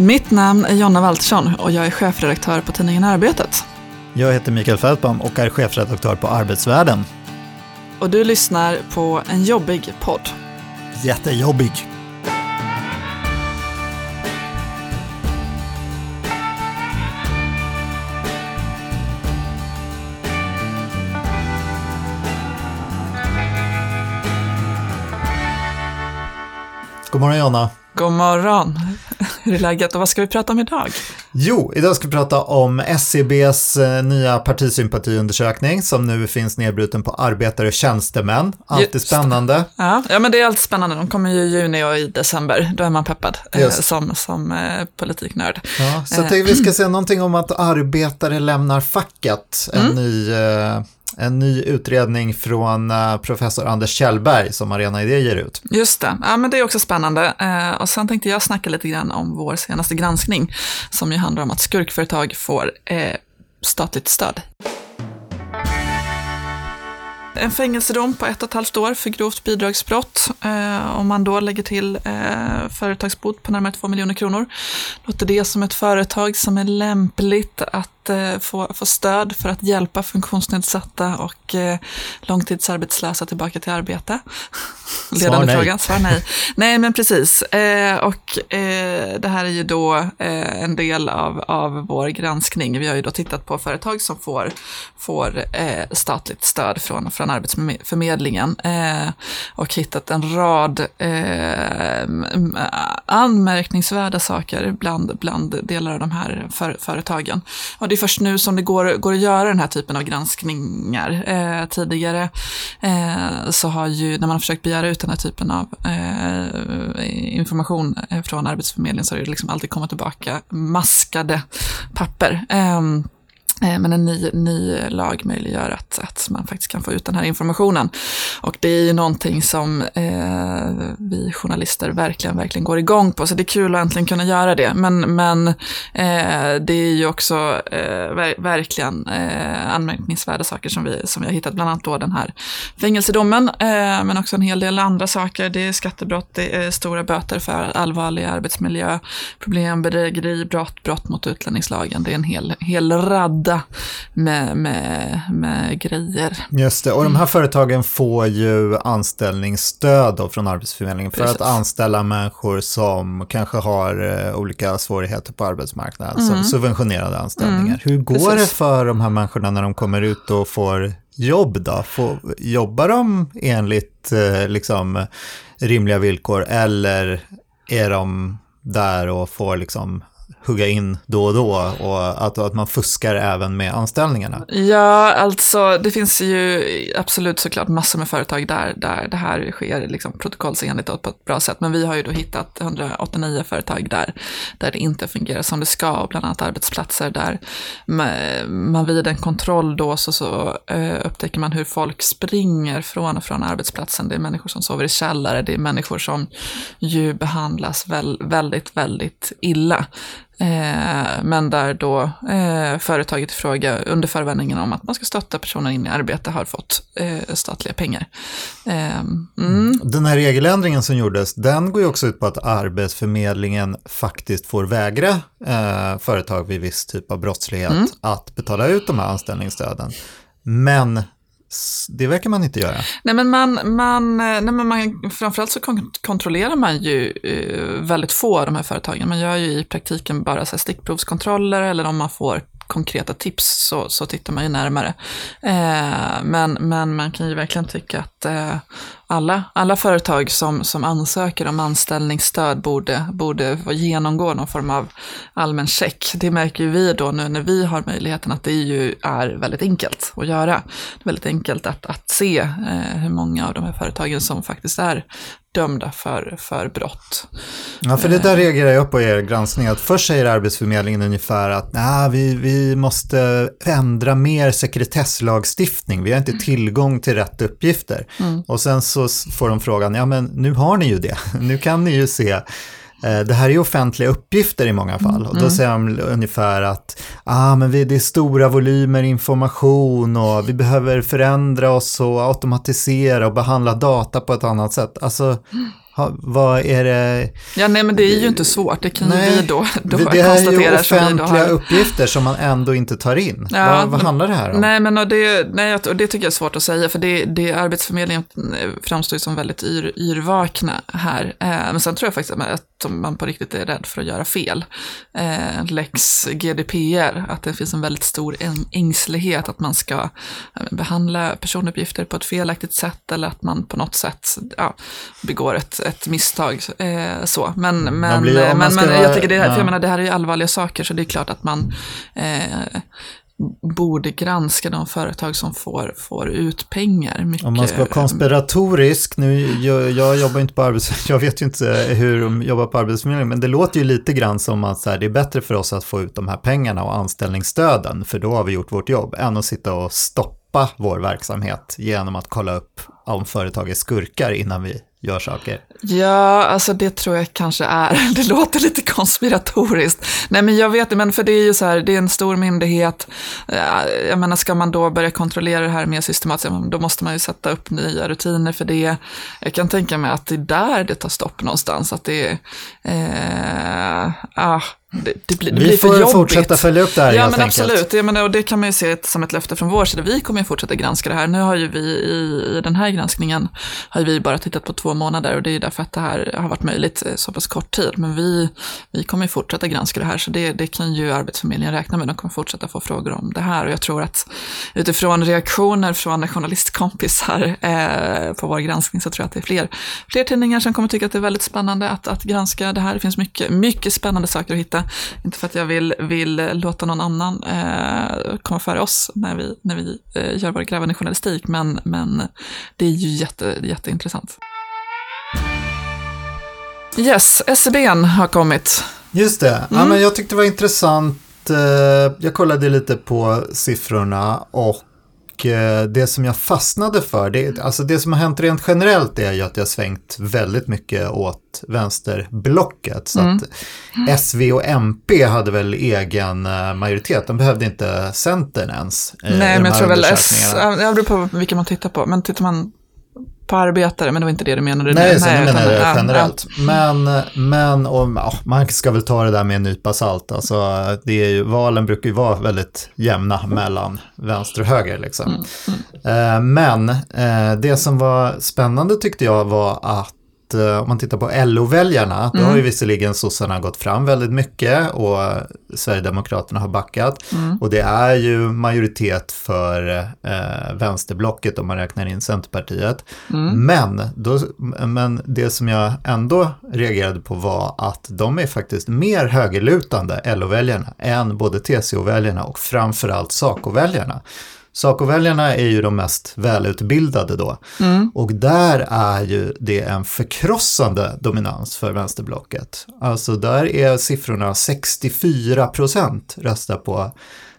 Mitt namn är Jonna Waltersson och jag är chefredaktör på tidningen Arbetet. Jag heter Mikael Fältbaum och är chefredaktör på Arbetsvärlden. Och du lyssnar på en jobbig podd. Jättejobbig. God morgon Jonna. God morgon. Hur är läget och vad ska vi prata om idag? Jo, idag ska vi prata om SCBs e nya partisympatiundersökning som nu finns nedbruten på arbetare och tjänstemän. Alltid Just. spännande. Ja, ja, men det är alltid spännande. De kommer ju i juni och i december. Då är man peppad eh, som, som eh, politiknörd. Ja, så jag tänkte vi ska säga någonting om att arbetare lämnar facket. En mm. ny eh, en ny utredning från eh, professor Anders Kjellberg som Arena Idé ger ut. Just det, ja, men det är också spännande. Eh, och sen tänkte jag snacka lite grann om vår senaste granskning som ju handlar om att skurkföretag får eh, statligt stöd. En fängelsedom på ett och ett halvt år för grovt bidragsbrott. Eh, om man då lägger till eh, företagsbot på närmare 2 miljoner kronor. Låter det som ett företag som är lämpligt att eh, få, få stöd för att hjälpa funktionsnedsatta och eh, långtidsarbetslösa tillbaka till arbete? Ledande Svar fråga. Svar nej. nej, men precis. Eh, och det här är ju då en del av, av vår granskning. Vi har ju då tittat på företag som får, får statligt stöd från, från Arbetsförmedlingen och hittat en rad anmärkningsvärda saker bland, bland delar av de här för, företagen. Och det är först nu som det går, går att göra den här typen av granskningar. Eh, tidigare eh, så har ju, när man har försökt begära ut den här typen av eh, information eh, från Arbetsförmedlingen så har det liksom alltid kommit tillbaka maskade papper. Ehm, Eh, men en ny, ny lag möjliggör att, att man faktiskt kan få ut den här informationen. Och det är ju någonting som eh, vi journalister verkligen, verkligen går igång på. Så det är kul att äntligen kunna göra det. Men, men eh, det är ju också eh, ver verkligen eh, anmärkningsvärda saker som vi, som vi har hittat. Bland annat då den här fängelsedomen, eh, men också en hel del andra saker. Det är skattebrott, det är stora böter för allvarliga arbetsmiljöproblem, bedrägeri, brott, brott mot utlänningslagen. Det är en hel, hel radd fyllda med, med, med grejer. Just det, och de här företagen får ju anställningsstöd då från Arbetsförmedlingen för Precis. att anställa människor som kanske har uh, olika svårigheter på arbetsmarknaden, mm. som subventionerade anställningar. Mm. Hur går Precis. det för de här människorna när de kommer ut och får jobb då? Får, jobbar de enligt uh, liksom, rimliga villkor eller är de där och får liksom hugga in då och då och att, att man fuskar även med anställningarna? Ja, alltså det finns ju absolut såklart massor med företag där, där det här sker liksom protokollsenligt och på ett bra sätt. Men vi har ju då hittat 189 företag där, där det inte fungerar som det ska, och bland annat arbetsplatser där man vid en kontroll då så, så uh, upptäcker man hur folk springer från och från arbetsplatsen. Det är människor som sover i källare, det är människor som ju behandlas väl, väldigt, väldigt illa. Eh, men där då eh, företaget i fråga under förevändningen om att man ska stötta personen in i arbete har fått eh, statliga pengar. Eh, mm. Den här regeländringen som gjordes, den går ju också ut på att Arbetsförmedlingen faktiskt får vägra eh, företag vid viss typ av brottslighet mm. att betala ut de här anställningsstöden. Men det verkar man inte göra. Nej men man, man, nej men man framförallt så kontrollerar man ju eh, väldigt få av de här företagen. Man gör ju i praktiken bara så stickprovskontroller eller om man får konkreta tips så, så tittar man ju närmare. Eh, men, men man kan ju verkligen tycka att eh, alla, alla företag som, som ansöker om anställningsstöd borde, borde genomgå någon form av allmän check. Det märker ju vi då nu när vi har möjligheten att det ju är väldigt enkelt att göra. Det är väldigt enkelt att, att se eh, hur många av de här företagen som faktiskt är dömda för, för brott. Ja, för det där reagerar jag på i er granskning, att först säger Arbetsförmedlingen ungefär att nah, vi, vi måste ändra mer sekretesslagstiftning, vi har inte tillgång till rätt uppgifter. Mm. Och sen så får de frågan, ja men nu har ni ju det, nu kan ni ju se eh, det här är offentliga uppgifter i många fall och då mm. säger de ungefär att ah, men vi, det är stora volymer information och vi behöver förändra oss och automatisera och behandla data på ett annat sätt. Alltså, Ha, vad är det? Ja, nej, men det är ju inte svårt. Det kan nej, ju vi då, då det, det är ju offentliga har... uppgifter som man ändå inte tar in. Ja, vad, vad handlar det här om? Nej, men och det, nej, och det tycker jag är svårt att säga, för det, det Arbetsförmedlingen framstår ju som väldigt yr, yrvakna här. Eh, men sen tror jag faktiskt att man på riktigt är rädd för att göra fel. Eh, Lex GDPR, att det finns en väldigt stor ängslighet att man ska behandla personuppgifter på ett felaktigt sätt eller att man på något sätt ja, begår ett, ett misstag. Eh, så. Men, men, blir, men, men jag tycker det, ja. för jag menar, det här är ju allvarliga saker så det är klart att man eh, borde granska de företag som får, får ut pengar. Mycket. Om man ska vara konspiratorisk, nu, jag, jag jobbar inte på arbetsförmedlingen, jag vet ju inte hur de jobbar på arbetsförmedlingen, men det låter ju lite grann som att så här, det är bättre för oss att få ut de här pengarna och anställningsstöden, för då har vi gjort vårt jobb, än att sitta och stoppa vår verksamhet genom att kolla upp om företag är skurkar innan vi gör saker. Ja, alltså det tror jag kanske är, det låter lite konspiratoriskt. Nej men jag vet det, men för det är ju så här, det är en stor myndighet. Eh, jag menar, ska man då börja kontrollera det här mer systematiskt, då måste man ju sätta upp nya rutiner för det. Jag kan tänka mig att det är där det tar stopp någonstans, att det är, eh, ah, det, det, blir, det vi blir för får fortsätta följa upp det här Ja, men enkelt. absolut. Jag menar, och det kan man ju se som ett löfte från vår sida. Vi kommer ju fortsätta granska det här. Nu har ju vi i, i den här granskningen, har vi bara tittat på två månader och det är därför att det här har varit möjligt så pass kort tid. Men vi, vi kommer ju fortsätta granska det här, så det, det kan ju Arbetsförmedlingen räkna med. De kommer fortsätta få frågor om det här och jag tror att utifrån reaktioner från journalistkompisar eh, på vår granskning så tror jag att det är fler, fler tidningar som kommer tycka att det är väldigt spännande att, att granska det här. Det finns mycket, mycket spännande saker att hitta inte för att jag vill, vill låta någon annan eh, komma före oss när vi, när vi eh, gör vår grävande journalistik, men, men det är ju jätte, jätteintressant. Yes, SCB har kommit. Just det, mm. ja, men jag tyckte det var intressant. Eh, jag kollade lite på siffrorna och Eh, det som jag fastnade för, det, alltså det som har hänt rent generellt är ju att jag svängt väldigt mycket åt vänsterblocket. Så mm. att SV och MP hade väl egen eh, majoritet, de behövde inte Centern ens. Nej, men jag tror väl S, det beror på vilka man tittar på, men tittar man på arbetare, men det var inte det du menade. Nej, så nu menar jag generellt. Ja. Men, men och, ja, man ska väl ta det där med en nypa salt. Alltså, det är ju, valen brukar ju vara väldigt jämna mellan vänster och höger. Liksom. Mm, mm. Eh, men eh, det som var spännande tyckte jag var att Eh, om man tittar på LO-väljarna, då mm. har ju visserligen sossarna gått fram väldigt mycket och Sverigedemokraterna har backat. Mm. Och det är ju majoritet för eh, vänsterblocket om man räknar in Centerpartiet. Mm. Men, då, men det som jag ändå reagerade på var att de är faktiskt mer högerlutande, LO-väljarna, än både TCO-väljarna och framförallt SACO-väljarna. Saco-väljarna är ju de mest välutbildade då. Mm. Och där är ju det en förkrossande dominans för vänsterblocket. Alltså där är siffrorna 64 procent röstar på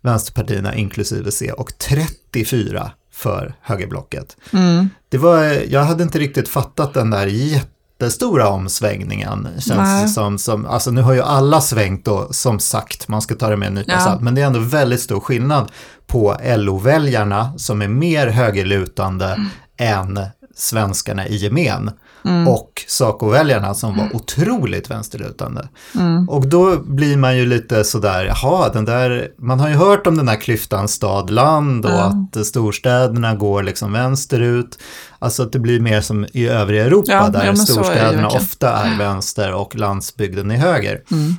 vänsterpartierna inklusive C och 34 för högerblocket. Mm. Det var, jag hade inte riktigt fattat den där jätte jättestora omsvängningen. Känns som, som, alltså nu har ju alla svängt då, som sagt, man ska ta det med en nypa ja. salt, men det är ändå väldigt stor skillnad på LO-väljarna som är mer högerlutande mm. än svenskarna i gemen. Mm. Och Saco-väljarna som var mm. otroligt vänsterlutande. Mm. Och då blir man ju lite sådär, jaha, den där, man har ju hört om den där klyftan stad-land och att storstäderna går liksom vänsterut. Alltså att det blir mer som i övriga Europa ja, där ja, storstäderna är ofta är vänster och landsbygden är höger. Mm.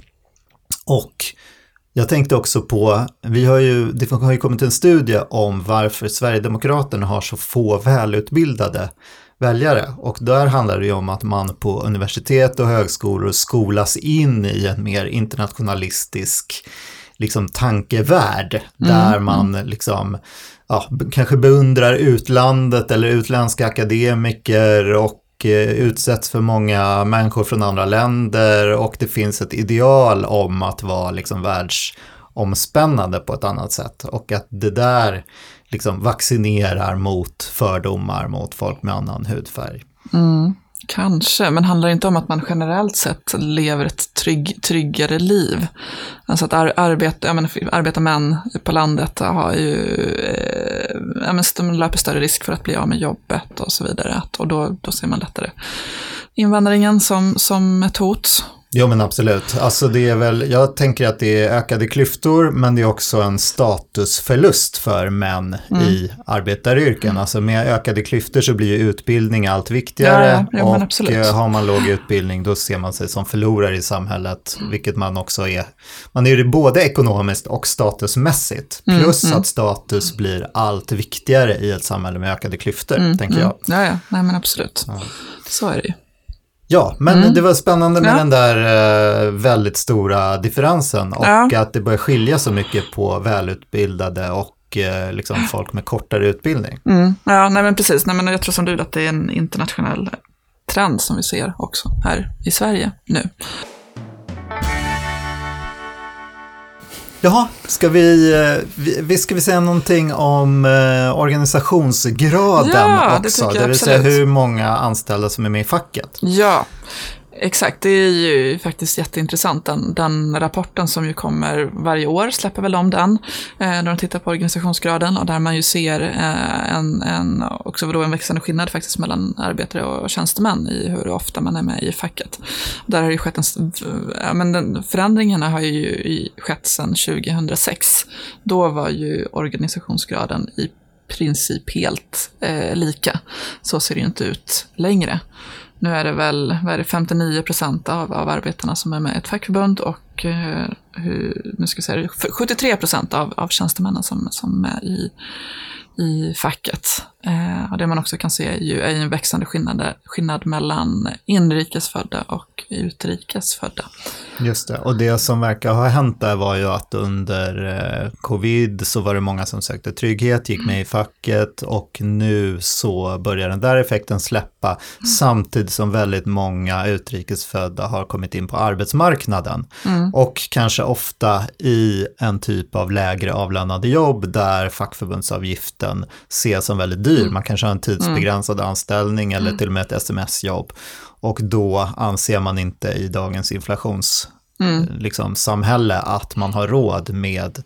Och jag tänkte också på, vi har ju, det har ju kommit en studie om varför Sverigedemokraterna har så få välutbildade väljare. Och där handlar det ju om att man på universitet och högskolor skolas in i en mer internationalistisk liksom, tankevärld. Mm. Där man liksom, ja, kanske beundrar utlandet eller utländska akademiker och eh, utsätts för många människor från andra länder och det finns ett ideal om att vara liksom världsomspännande på ett annat sätt och att det där liksom vaccinerar mot fördomar mot folk med annan hudfärg. Mm, kanske, men handlar det inte om att man generellt sett lever ett trygg, tryggare liv? Alltså att ar arbeta, menar, arbetarmän på landet har ju, eh, menar, de löper större risk för att bli av med jobbet och så vidare. Och då, då ser man lättare invandringen som, som ett hot. Jo men absolut. Alltså det är väl, jag tänker att det är ökade klyftor men det är också en statusförlust för män mm. i arbetaryrken. Mm. Alltså med ökade klyftor så blir ju utbildning allt viktigare ja, ja, och absolut. har man låg utbildning då ser man sig som förlorare i samhället, mm. vilket man också är. Man är det både ekonomiskt och statusmässigt. Mm, Plus mm. att status blir allt viktigare i ett samhälle med ökade klyftor, tänker jag. Ja, ja, nej men absolut. Så är det ju. Ja, men mm. det var spännande med ja. den där uh, väldigt stora differensen och ja. att det börjar skilja så mycket på välutbildade och uh, liksom folk med kortare utbildning. Mm. Ja, nej men precis. Nej, men jag tror som du att det är en internationell trend som vi ser också här i Sverige nu. Jaha, ska vi, eh, vi, ska vi säga någonting om eh, organisationsgraden ja, också? Det, det vill säga hur många anställda som är med i facket. Ja, Exakt, det är ju faktiskt jätteintressant. Den, den, rapporten som ju kommer varje år släpper väl om den, eh, när de tittar på organisationsgraden och där man ju ser eh, en, en, också då en växande skillnad faktiskt mellan arbetare och tjänstemän i hur ofta man är med i facket. Där har ju skett en, ja, men den, förändringarna har ju skett sedan 2006. Då var ju organisationsgraden i princip helt eh, lika. Så ser det ju inte ut längre. Nu är det väl vad är det, 59 procent av, av arbetarna som är med i ett fackförbund och eh, hur, nu ska jag säga, 73 procent av, av tjänstemännen som, som är i, i facket. Eh, och det man också kan se är ju är en växande skillnad, skillnad mellan inrikesfödda och utrikesfödda. Just det, och det som verkar ha hänt där var ju att under eh, covid så var det många som sökte trygghet, gick med i facket och nu så börjar den där effekten släppa mm. samtidigt som väldigt många utrikesfödda har kommit in på arbetsmarknaden mm. och kanske ofta i en typ av lägre avlönade jobb där fackförbundsavgiften ses som väldigt dyr. Mm. Man kanske har en tidsbegränsad mm. anställning eller mm. till och med ett sms-jobb och då anser man inte i dagens inflationssamhälle mm. liksom, att man har råd med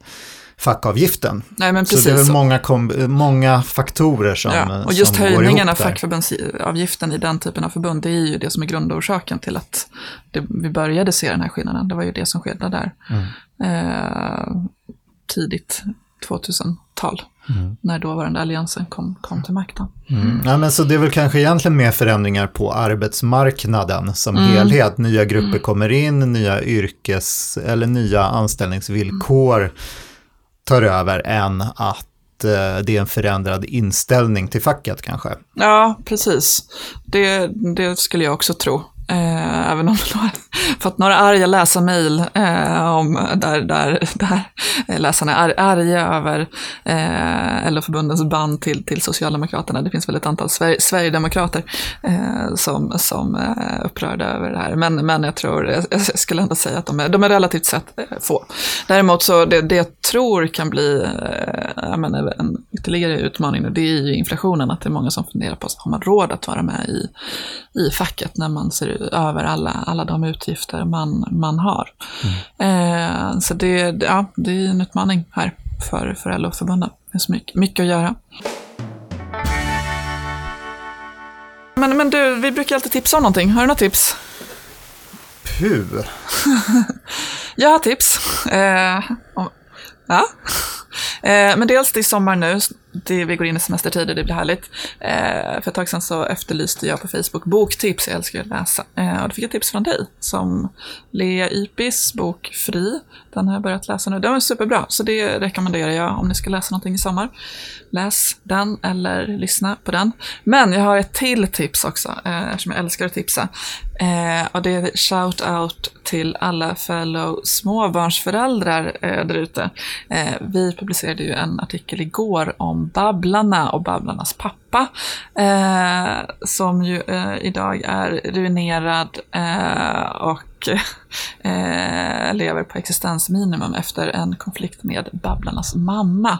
fackavgiften. Nej, men precis. Så det är väl många, många faktorer som ja, Och just höjningen av fackförbundsavgiften i den typen av förbund, det är ju det som är grundorsaken till att det, vi började se den här skillnaden. Det var ju det som skedde där. Mm. Eh, tidigt 2000-tal. Mm. När dåvarande alliansen kom, kom till makten. Mm. Ja, men så det är väl kanske egentligen mer förändringar på arbetsmarknaden som mm. helhet. Nya grupper mm. kommer in, nya yrkes eller nya anställningsvillkor tar över än att eh, det är en förändrad inställning till facket kanske. Ja, precis. Det, det skulle jag också tro. Eh, även om jag har fått några arga läsarmail eh, där, där, där läsarna är arga över eh, LO-förbundens band till, till Socialdemokraterna. Det finns väl ett antal Sver Sverigedemokrater eh, som, som är eh, upprörda över det här. Men, men jag tror, jag skulle ändå säga att de är, de är relativt sett eh, få. Däremot så det, det jag tror kan bli eh, menar, en ytterligare utmaning nu, det är ju inflationen. Att det är många som funderar på, har man råd att vara med i, i facket när man ser över alla, alla de utgifter man, man har. Mm. Eh, så det, ja, det är en utmaning här för, för LO-förbunden. Det finns mycket, mycket att göra. Men, men du, vi brukar alltid tipsa om någonting. Har du några tips? Puh. jag har tips. Eh, om, ja. Eh, men dels det är sommar nu, det, vi går in i semestertider, det blir härligt. Eh, för ett tag sedan så efterlyste jag på Facebook boktips, jag älskar att läsa. Eh, och då fick jag tips från dig, som Lea Ipis bok Fri. Den har jag börjat läsa nu. Den var superbra, så det rekommenderar jag om ni ska läsa någonting i sommar. Läs den eller lyssna på den. Men jag har ett till tips också, eftersom jag älskar att tipsa. Eh, och det är shout-out till alla fellow småbarnsföräldrar eh, där ute. Eh, vi publicerade ju en artikel igår om Babblarna och Babblarnas pappa, eh, som ju eh, idag är ruinerad eh, och eh, lever på existensminimum efter en konflikt med Babblarnas mamma.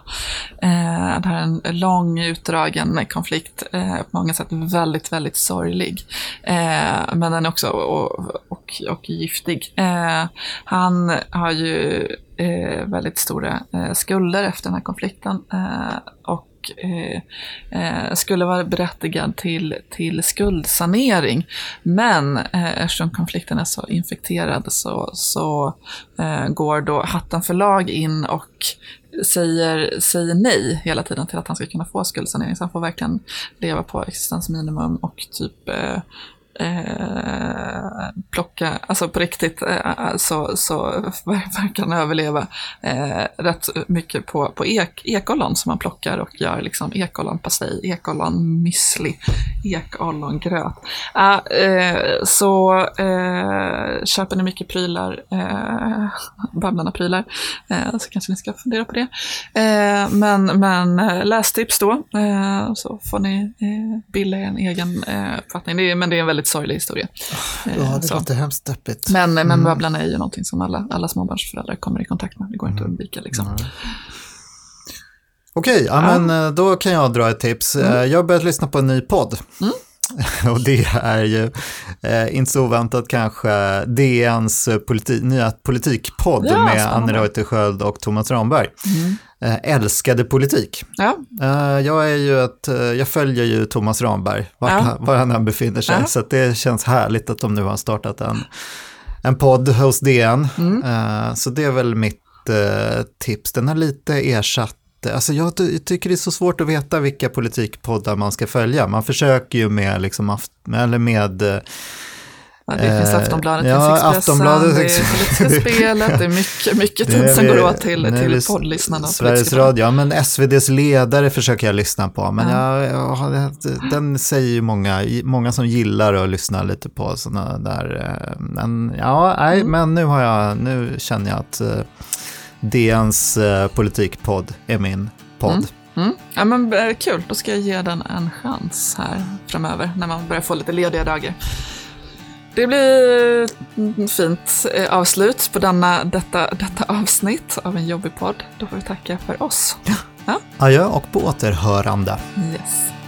Eh, det här är en lång utdragen konflikt, eh, på många sätt väldigt, väldigt sorglig. Eh, men den är också och, och, och giftig. Eh, han har ju eh, väldigt stora eh, skulder efter den här konflikten eh, och och eh, eh, skulle vara berättigad till, till skuldsanering. Men eh, eftersom konflikten är så infekterad så, så eh, går då Hattan förlag in och säger, säger nej hela tiden till att han ska kunna få skuldsanering. Så han får verkligen leva på existensminimum och typ eh, eh, plocka, alltså på riktigt eh, så, så verkar han överleva eh, rätt mycket på, på ek, ekollon som man plockar och gör liksom ekollonpastej, ekollonmüsli, ekollongröt. Ah, eh, så eh, köper ni mycket prylar, eh, Babblarna-prylar, eh, så kanske ni ska fundera på det. Eh, men, men eh, lästips då, eh, så får ni eh, bilda en egen eh, uppfattning. Det är, men det är en väldigt sorglig historia. Ja, det eh, låter hemskt deppigt. Men, men mm. Babblarna är ju någonting som alla, alla småbarnsföräldrar kommer i kontakt med. Det går inte att mm. undvika. Liksom. Mm. Okej, ja, ja. men eh, då kan jag dra ett tips. Mm. Eh, jag har börjat lyssna på en ny podd. Mm. Och det är ju, eh, inte så oväntat kanske, DNs politi nya politikpodd ja, med Anne Reuterskiöld och Thomas Ramberg. Mm. Eh, älskade politik. Ja. Eh, jag, är ju ett, eh, jag följer ju Thomas Ramberg, var, ja. han, var han än befinner sig, ja. så det känns härligt att de nu har startat en, en podd hos DN. Mm. Eh, så det är väl mitt eh, tips. Den har lite ersatt Alltså jag tycker det är så svårt att veta vilka politikpoddar man ska följa. Man försöker ju med, liksom, eller med Ja, det finns eh, Aftonbladet, ja, Expressen, Aftonbladet, det är Politiska spelet, det är mycket, mycket tid som går åt till, till poddlyssnarna. Sveriges Radio, ja men SVDs ledare försöker jag lyssna på, men ja. jag, jag, den säger ju många, många som gillar att lyssna lite på sådana där, eh, men ja, nej, mm. men nu har jag, nu känner jag att uh, DNs uh, politikpodd är min podd. Mm. Mm. Ja, men kul, då ska jag ge den en chans här framöver när man börjar få lite lediga dagar. Det blir fint eh, avslut på denna, detta, detta avsnitt av en jobbig podd. Då får vi tacka för oss. Ja. Adjö och på återhörande. Yes.